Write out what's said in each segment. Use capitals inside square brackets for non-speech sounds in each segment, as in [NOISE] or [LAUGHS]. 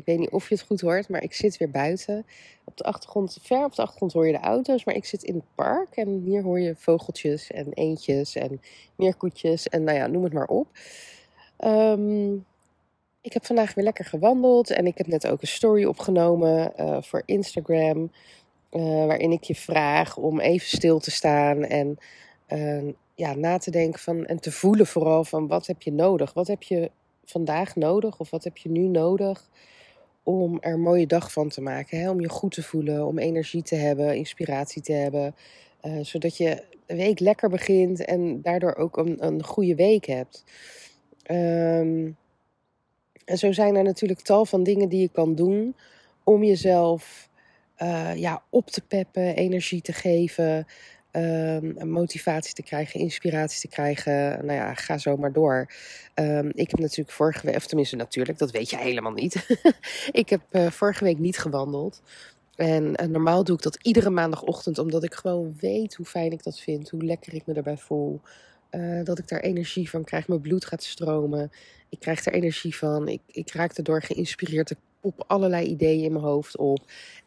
Ik weet niet of je het goed hoort, maar ik zit weer buiten. Op de achtergrond, ver op de achtergrond hoor je de auto's, maar ik zit in het park. En hier hoor je vogeltjes en eendjes en meerkoetjes en nou ja, noem het maar op. Ehm, ik heb vandaag weer lekker gewandeld en ik heb net ook een story opgenomen uh, voor Instagram. Uh, waarin ik je vraag om even stil te staan en uh, ja, na te denken van, en te voelen vooral van wat heb je nodig? Wat heb je vandaag nodig of wat heb je nu nodig om er een mooie dag van te maken? Om je goed te voelen, om energie te hebben, inspiratie te hebben. Uh, zodat je de week lekker begint en daardoor ook een, een goede week hebt. Um, en zo zijn er natuurlijk tal van dingen die je kan doen om jezelf uh, ja, op te peppen, energie te geven, um, motivatie te krijgen, inspiratie te krijgen. Nou ja, ga zo maar door. Um, ik heb natuurlijk vorige week, of tenminste natuurlijk, dat weet je helemaal niet. [LAUGHS] ik heb uh, vorige week niet gewandeld. En uh, normaal doe ik dat iedere maandagochtend, omdat ik gewoon weet hoe fijn ik dat vind, hoe lekker ik me daarbij voel. Uh, dat ik daar energie van krijg, mijn bloed gaat stromen. Ik krijg er energie van. Ik, ik raak erdoor geïnspireerd. Ik pop allerlei ideeën in mijn hoofd op.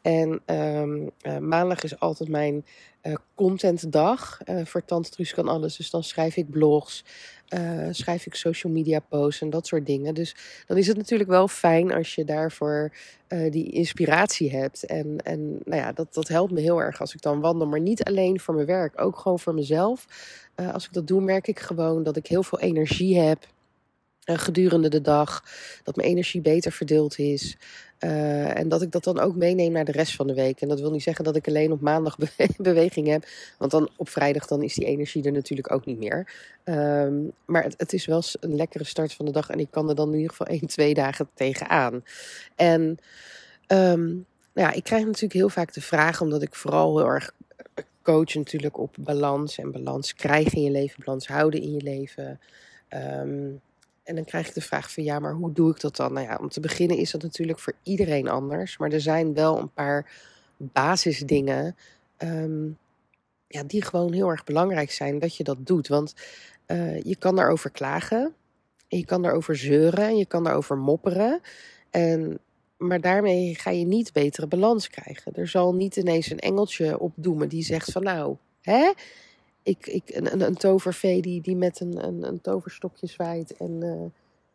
En um, uh, maandag is altijd mijn uh, contentdag. Uh, voor Tante Truus kan alles. Dus dan schrijf ik blogs, schrijf ik social media posts en dat soort dingen. Dus dan is het natuurlijk wel fijn als je daarvoor die inspiratie hebt. En, en nou ja, dat, dat helpt me heel erg als ik dan wandel. Maar niet alleen voor mijn werk, ook gewoon voor mezelf. als ik dat doe, merk ik gewoon dat ik heel veel energie heb. Uh, gedurende de dag. Dat mijn energie beter verdeeld is. Uh, en dat ik dat dan ook meeneem naar de rest van de week. En dat wil niet zeggen dat ik alleen op maandag [LAUGHS] be beweging heb. Want dan op vrijdag dan is die energie er natuurlijk ook niet meer. Um, maar het, het, is wel een lekkere start van de dag. En ik kan er dan in ieder geval één, twee dagen tegenaan. En nou ja, ik krijg natuurlijk heel vaak de vraag, omdat ik vooral heel erg coach natuurlijk op balans. En balans krijgen in je leven, balans houden in je leven. Um, en dan krijg ik de vraag van ja, maar hoe doe ik dat dan? Nou ja, om te beginnen is dat natuurlijk voor iedereen anders. Maar er zijn wel een paar basisdingen um, ja, die gewoon heel erg belangrijk zijn dat je dat doet. Want uh, je kan daarover klagen, je kan daarover zeuren en je kan daarover mopperen. En, maar daarmee ga je niet betere balans krijgen. Er zal niet ineens een engeltje opdoemen die zegt van nou, hè? Ik, ik, een, een tovervee die, die met een, een, een toverstokje zwaait en uh,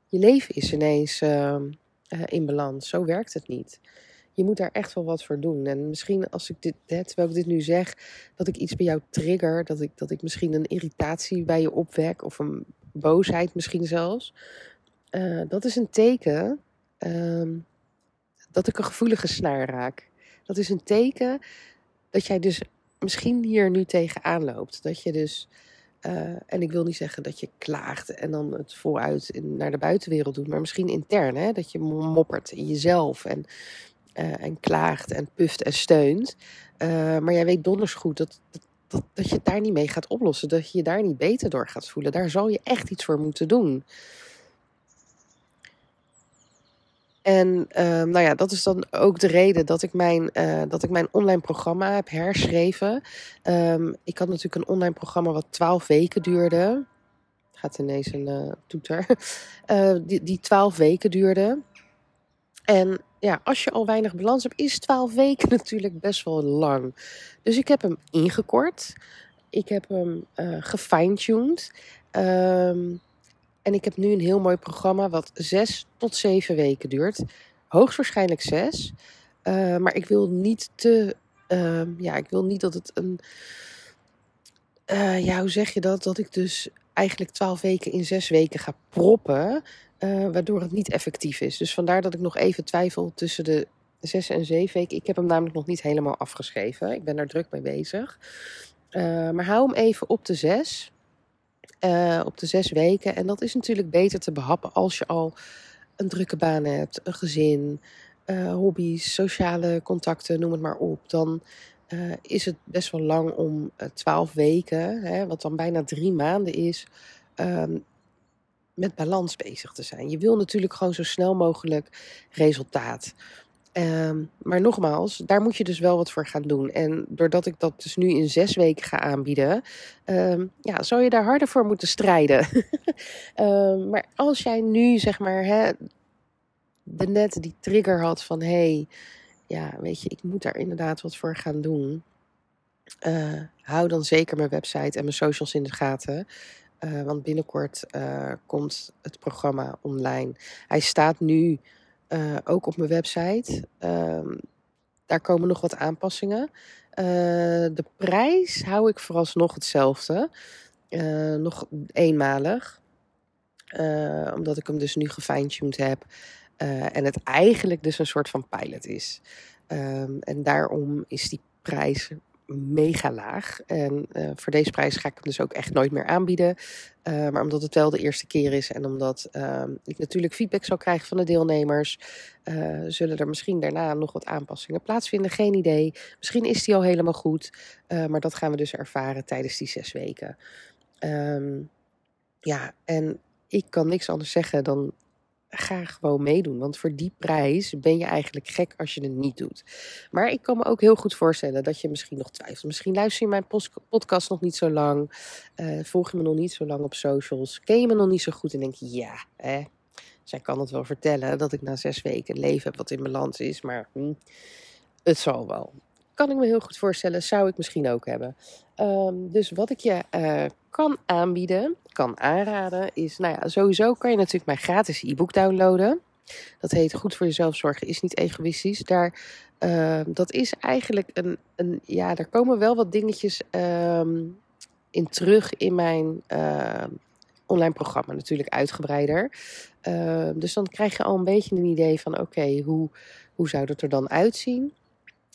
je leven is ineens uh, uh, in balans. Zo werkt het niet. Je moet daar echt wel wat voor doen. En misschien als ik dit, hè, terwijl ik dit nu zeg, dat ik iets bij jou trigger, dat ik, dat ik misschien een irritatie bij je opwek of een boosheid misschien zelfs. dat is een teken ehm, dat ik een gevoelige snaar raak. Dat is een teken dat jij dus misschien hier nu tegenaan loopt. Dat je dus, uh, en ik wil niet zeggen dat je klaagt en dan het vooruit naar de buitenwereld doet, maar misschien intern, hè, dat je moppert in jezelf en, uh, en klaagt en puft en steunt. Uh, maar jij weet donders goed dat, dat, dat, dat je het daar niet mee gaat oplossen, dat je je daar niet beter door gaat voelen. Daar zal je echt iets voor moeten doen. En uh, nou ja, dat is dan ook de reden dat ik mijn, uh, dat ik mijn online programma heb herschreven. Um, ik had natuurlijk een online programma wat 12 weken duurde. Gaat ineens een uh, toeter. [LAUGHS] die, die 12 weken duurde. En ja, als je al weinig balans hebt, is 12 weken [LAUGHS] natuurlijk best wel lang. Dus ik heb hem ingekort. Ik heb hem gefine-tuned. Um, en ik heb nu een heel mooi programma wat zes tot zeven weken duurt. Hoogstwaarschijnlijk zes. Uh, maar ik wil niet te. Uh, ja, ik wil niet dat het een. Uh, ja, hoe zeg je dat? Dat ik dus eigenlijk twaalf weken in zes weken ga proppen. Uh, waardoor het niet effectief is. Dus vandaar dat ik nog even twijfel tussen de zes en zeven weken. Ik heb hem namelijk nog niet helemaal afgeschreven. Ik ben daar druk mee bezig. maar hou hem even op de zes uh, op de zes weken. En dat is natuurlijk beter te behappen als je al een drukke baan hebt, een gezin, uh, hobby's, sociale contacten, noem het maar op, dan uh, is het best wel lang om twaalf weken, hè, wat dan bijna drie maanden is, um, met balans bezig te zijn. Je wil natuurlijk gewoon zo snel mogelijk resultaat. Um, maar nogmaals, daar moet je dus wel wat voor gaan doen. En doordat ik dat dus nu in zes weken ga aanbieden, um, ja, zou je daar harder voor moeten strijden. um, [LAUGHS] maar als jij nu, zeg maar, hè, de net die trigger had van hé, hey, ja, weet je, ik moet daar inderdaad wat voor gaan doen. Uh, hou dan zeker mijn website en mijn socials in de gaten. Uh, want binnenkort uh, komt het programma online. Hij staat nu uh, ook op mijn website. Um, daar komen nog wat aanpassingen. de prijs hou ik vooralsnog hetzelfde. nog eenmalig. omdat ik hem dus nu gefine-tuned heb. en het eigenlijk dus een soort van pilot is. Um, en daarom is die prijs mega laag. En uh, voor deze prijs ga ik hem dus ook echt nooit meer aanbieden. Uh, maar omdat het wel de eerste keer is en omdat uh, ik natuurlijk feedback zal krijgen van de deelnemers, eh, zullen er misschien daarna nog wat aanpassingen plaatsvinden. Geen idee. Misschien is die al helemaal goed. maar dat gaan we dus ervaren tijdens die zes weken. Um, ja, en ik kan niks anders zeggen dan ga gewoon meedoen. Want voor die prijs ben je eigenlijk gek als je het niet doet. Maar ik kan me ook heel goed voorstellen dat je misschien nog twijfelt. Misschien luister je mijn podcast nog niet zo lang. Uh, volg je me nog niet zo lang op socials. Ken je me nog niet zo goed en denk je, ja, hè, zij kan het wel vertellen dat ik na zes weken een leven heb wat in balans is. Maar hm, het zal wel kan ik me heel goed voorstellen, zou ik misschien ook hebben. Um, dus wat ik je uh, kan aanbieden, kan aanraden, is, nou ja, sowieso kan je natuurlijk mijn gratis e-book downloaden. Dat heet Goed voor jezelf zorgen is niet egoïstisch. Daar, uh, dat is eigenlijk een, een, ja, daar komen wel wat dingetjes um, in terug in mijn uh, online programma, natuurlijk uitgebreider. dus dan krijg je al een beetje een idee van, oké, hoe, hoe zou dat er dan uitzien?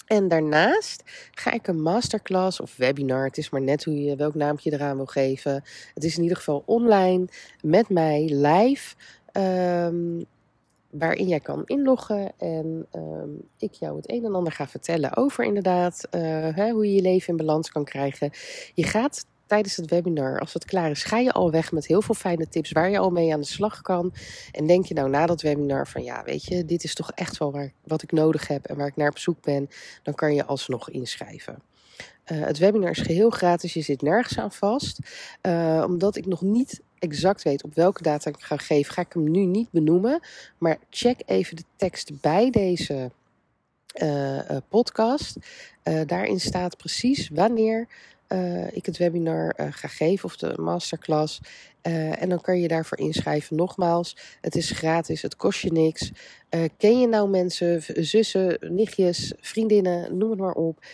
En daarnaast ga ik een masterclass of webinar, het is maar net hoe je welk naampje eraan wil geven. Het is in ieder geval online met mij live. Um, waarin jij kan inloggen en um, ik jou het een en ander ga vertellen over inderdaad uh, hè, hoe je je leven in balans kan krijgen. Je gaat tijdens het webinar, als het klaar is, ga je al weg met heel veel fijne tips waar je al mee aan de slag kan. En denk je nou na dat webinar van ja, weet je, dit is toch echt wel waar, wat ik nodig heb en waar ik naar op zoek ben, dan kan je alsnog inschrijven. Uh, het webinar is geheel gratis, je zit nergens aan vast. Uh, omdat ik nog niet exact weet op welke data ik ga geven, ga ik hem nu niet benoemen. Maar check even de tekst bij deze uh, podcast. daarin staat precies wanneer uh, ik het webinar uh, ga geven of de masterclass. Uh, en dan kan je daarvoor inschrijven. Nogmaals, het is gratis, het kost je niks. ken je nou mensen, zussen, nichtjes, vriendinnen, noem het maar op.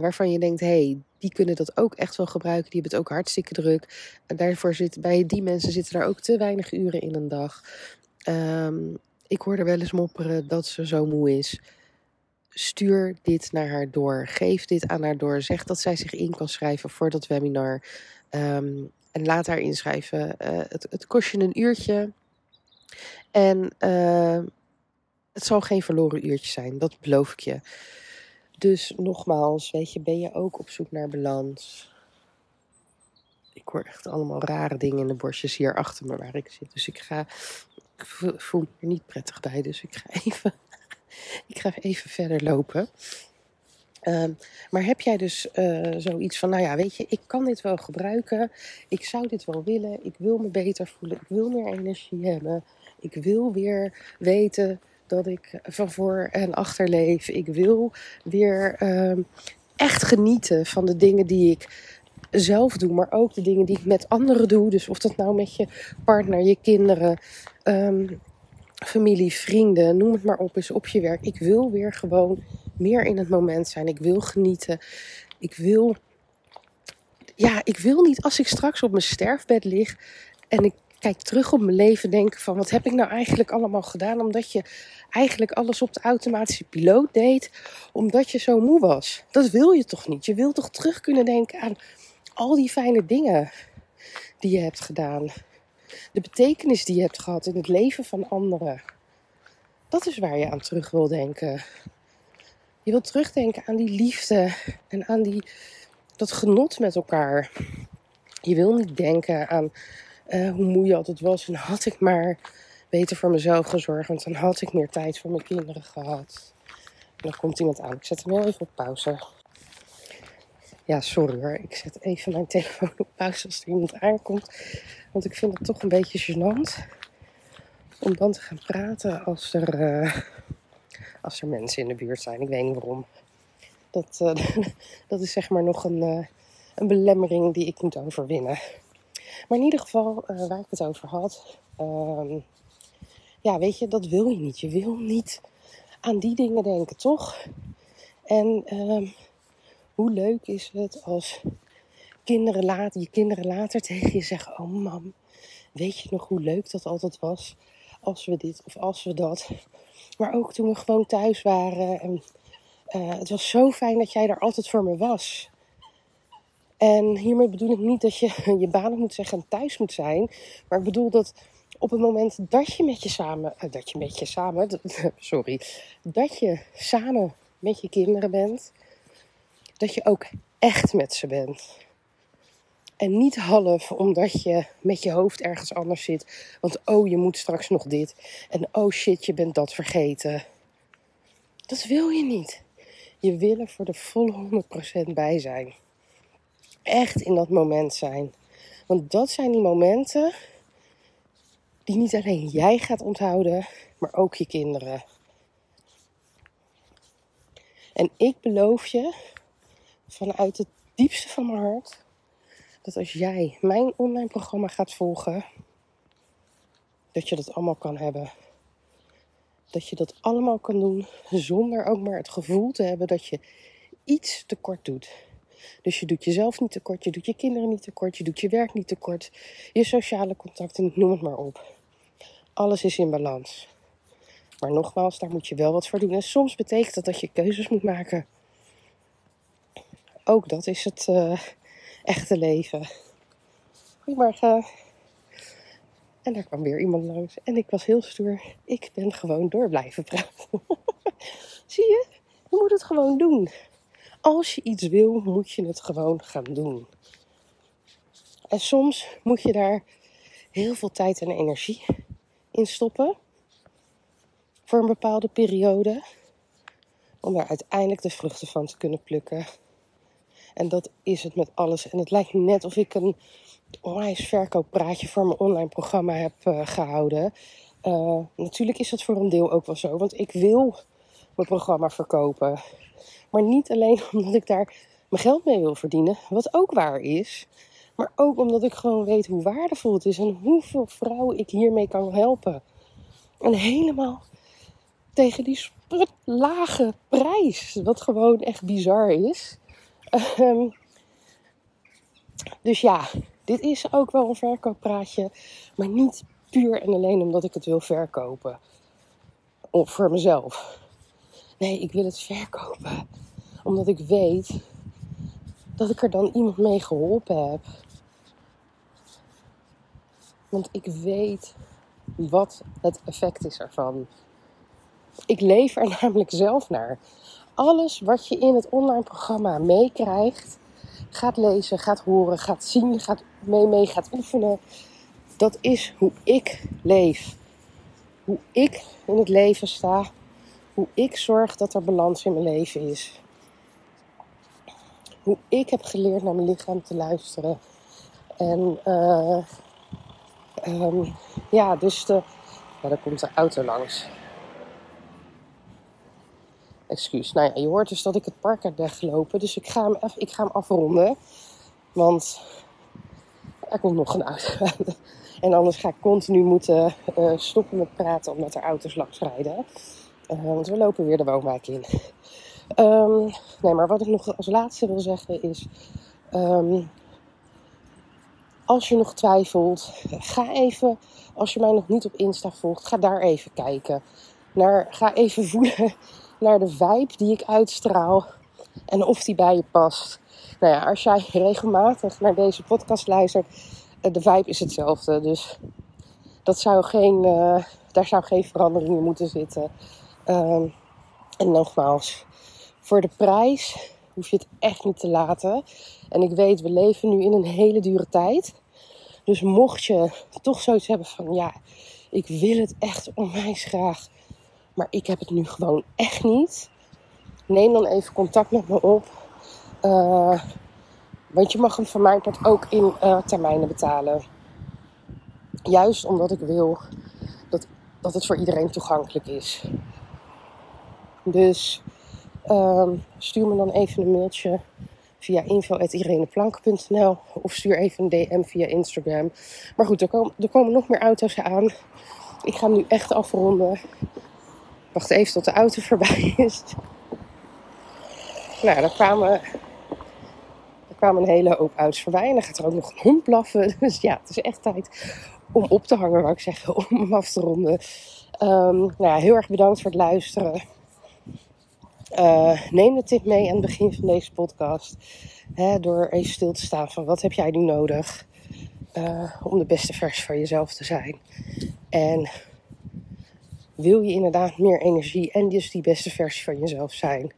waarvan je denkt, hey, die kunnen dat ook echt wel gebruiken. Die hebben het ook hartstikke druk. En daarvoor zit bij die mensen zitten daar ook te weinig uren in een dag. Um, ik hoor er wel eens mopperen dat ze zo moe is stuur dit naar haar door. Geef dit aan haar door. Zeg dat zij zich in kan schrijven voor dat webinar. Um, en laat haar inschrijven. Uh, het, het, kost je een uurtje. En uh, het zal geen verloren uurtje zijn, dat beloof ik je. Dus nogmaals, weet je, ben je ook op zoek naar balans? Ik hoor echt allemaal rare dingen in de borstjes hier achter me waar ik zit. Dus ik ga. Ik voel me er niet prettig bij, dus ik ga even ik ga even verder lopen. Um, maar heb jij dus uh, zoiets van, nou ja, weet je, ik kan dit wel gebruiken. Ik zou dit wel willen. Ik wil me beter voelen. Ik wil meer energie hebben. Ik wil weer weten dat ik van voor en achter leef. Ik wil weer um, echt genieten van de dingen die ik zelf doe, maar ook de dingen die ik met anderen doe. Dus of dat nou met je partner, je kinderen, um, familie, vrienden, noem het maar op, is op je werk. Ik wil weer gewoon meer in het moment zijn. Ik wil genieten. Ik wil. Ja, ik wil niet als ik straks op mijn sterfbed lig en ik kijk terug op mijn leven, denk van wat heb ik nou eigenlijk allemaal gedaan? Omdat je eigenlijk alles op de automatische piloot deed, omdat je zo moe was. Dat wil je toch niet? Je wilt toch terug kunnen denken aan al die fijne dingen die je hebt gedaan. De betekenis die je hebt gehad in het leven van anderen. Dat is waar je aan terug wil denken. Je wilt terugdenken aan die liefde en aan die, dat genot met elkaar. Je wil niet denken aan uh, hoe moeilijk het was en had ik maar beter voor mezelf gezorgd, want dan had ik meer tijd voor mijn kinderen gehad. En dan komt iemand aan. Ik zet hem wel even op pauze. Ja, sorry hoor. Ik zet even mijn telefoon op pauze als er iemand aankomt. Want ik vind het toch een beetje gênant om dan te gaan praten als er, uh, als er mensen in de buurt zijn. Ik weet niet waarom. Dat, uh, [LAUGHS] dat is zeg maar nog een, uh, een belemmering die ik moet overwinnen. Maar in ieder geval, waar ik het over had. Ehm, ja, weet je, dat wil je niet. Je wil niet aan die dingen denken, toch? En ehm, hoe leuk is het als kinderen later, je kinderen later [LAUGHS] tegen je zeggen: Oh, mam, weet je nog hoe leuk dat altijd was? Als we dit of als we dat. Maar ook toen we gewoon thuis waren. En uh, het was zo fijn dat jij er altijd voor me was. En hiermee bedoel ik niet dat je [LAUGHS] je banen moet zeggen en thuis moet zijn. Maar ik bedoel dat op het moment dat je met je samen, uh, dat je met je samen, [LAUGHS] sorry, dat je samen met je kinderen bent, dat je ook echt met ze bent. En niet half omdat je met je hoofd ergens anders zit. Want oh, je moet straks nog dit. En oh shit, je bent dat vergeten. Dat wil je niet. Je wil er voor de volle 100% bij zijn. Echt in dat moment zijn. Want dat zijn die momenten die niet alleen jij gaat onthouden, maar ook je kinderen. En ik beloof je vanuit het diepste van mijn hart dat als jij mijn online programma gaat volgen, dat je dat allemaal kan hebben. Dat je dat allemaal kan doen zonder ook maar het gevoel te hebben dat je iets tekort doet. Dus je doet jezelf niet tekort, je doet je kinderen niet tekort, je doet je werk niet tekort, je sociale contacten, noem het maar op. Alles is in balans. Maar nogmaals, daar moet je wel wat voor doen. En soms betekent dat dat je keuzes moet maken. Ook dat is het uh, echte leven. Goedemorgen. En daar kwam weer iemand langs. En ik was heel stoer. Ik ben gewoon door blijven praten. [LAUGHS] Zie je? Je moet het gewoon doen. Als je iets wil, moet je het gewoon gaan doen. En soms moet je daar heel veel tijd en energie in stoppen. Voor een bepaalde periode. Om daar uiteindelijk de vruchten van te kunnen plukken. En dat is het met alles. En het lijkt net of ik een onwijs verkooppraatje voor mijn online programma heb uh, gehouden. Uh, natuurlijk is dat voor een deel ook wel zo. Want ik wil mijn programma verkopen. Maar niet alleen [LAUGHS] omdat ik daar mijn geld mee wil verdienen. Wat ook waar is. Maar ook omdat ik gewoon weet hoe waardevol het is. En hoeveel vrouwen ik hiermee kan helpen. En helemaal tegen die lage prijs. Wat gewoon echt bizar is. Ehm, dus ja, dit is ook wel een verkooppraatje. Maar niet puur en alleen omdat ik het wil verkopen. Of voor mezelf. Nee, ik wil het verkopen. Omdat ik weet dat ik er dan iemand mee geholpen heb. Want ik weet wat het effect is ervan. Ik leef er [LAUGHS] namelijk zelf naar. Alles wat je in het online programma meekrijgt, gaat lezen, gaat horen, gaat zien, gaat mee, mee gaat oefenen. Dat is hoe ik leef. Hoe ik in het leven sta. Hoe ik zorg dat er balans in mijn leven is. Hoe ik heb geleerd naar mijn lichaam te luisteren. En uh, um, ja, dus de, ja, daar komt de auto langs. Excuus. Nou ja, je hoort dus dat ik het park heb weggelopen. Dus ik ga hem, even, ik ga hem afronden. Want er komt nog een auto. [LAUGHS] en anders ga ik continu moeten uh, stoppen met praten omdat er auto's langs rijden. Uh, want we lopen weer de woonwijk in. Um, nee, maar wat ik nog als laatste wil zeggen is... Um, als je nog twijfelt, ga even, als je mij nog niet op Insta volgt, ga daar even kijken. Naar, ga even voelen naar de vibe die ik uitstraal en of die bij je past. Nou ja, als jij regelmatig naar deze podcast luistert, eh, de vibe is hetzelfde. Dus dat zou geen, uh, daar zou geen verandering in moeten zitten. Ehm, en nogmaals, voor de prijs hoef je het echt niet te laten. En ik weet, we leven nu in een hele dure tijd. Dus mocht je toch zoiets hebben van ja, ik wil het echt onwijs graag, maar ik heb het nu gewoon echt niet. Neem dan even contact met me op. Uh, want je mag hem van mijn part ook in uh, termijnen betalen. Juist omdat ik wil dat, dat het voor iedereen toegankelijk is. Dus uh, stuur me dan even een mailtje via info.ireneplank.nl of stuur even een DM via Instagram. Maar goed, er komen, er komen nog meer auto's aan. Ik ga hem nu echt afronden. Wacht even tot de auto [LAUGHS] voorbij is. Nou, daar kwamen, er kwamen een hele hoop auto's voorbij. En dan gaat er ook nog een hond blaffen. [LAUGHS] Dus ja, het is echt tijd om op te hangen, wou ik zeggen. [LAUGHS] Om hem af te ronden. Um, nou ja, heel erg bedankt voor het luisteren. Uh, neem de tip mee aan het begin van deze podcast. Hè, door even stil te staan van wat heb jij nu nodig uh, om de beste versie van jezelf te zijn. En wil je inderdaad meer energie en dus die beste versie van jezelf zijn.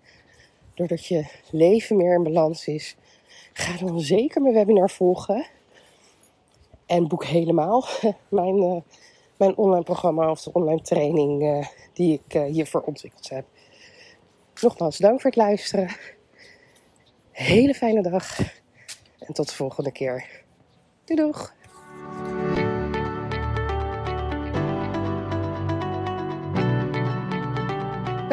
Doordat je leven meer in balans is. Ga dan zeker mijn webinar volgen. En boek helemaal [LAUGHS] mijn, uh, mijn online programma of de online training uh, die ik hiervoor ontwikkeld heb. Nogmaals, dank voor het luisteren. Hele fijne dag. En tot de volgende keer. Doei doeg!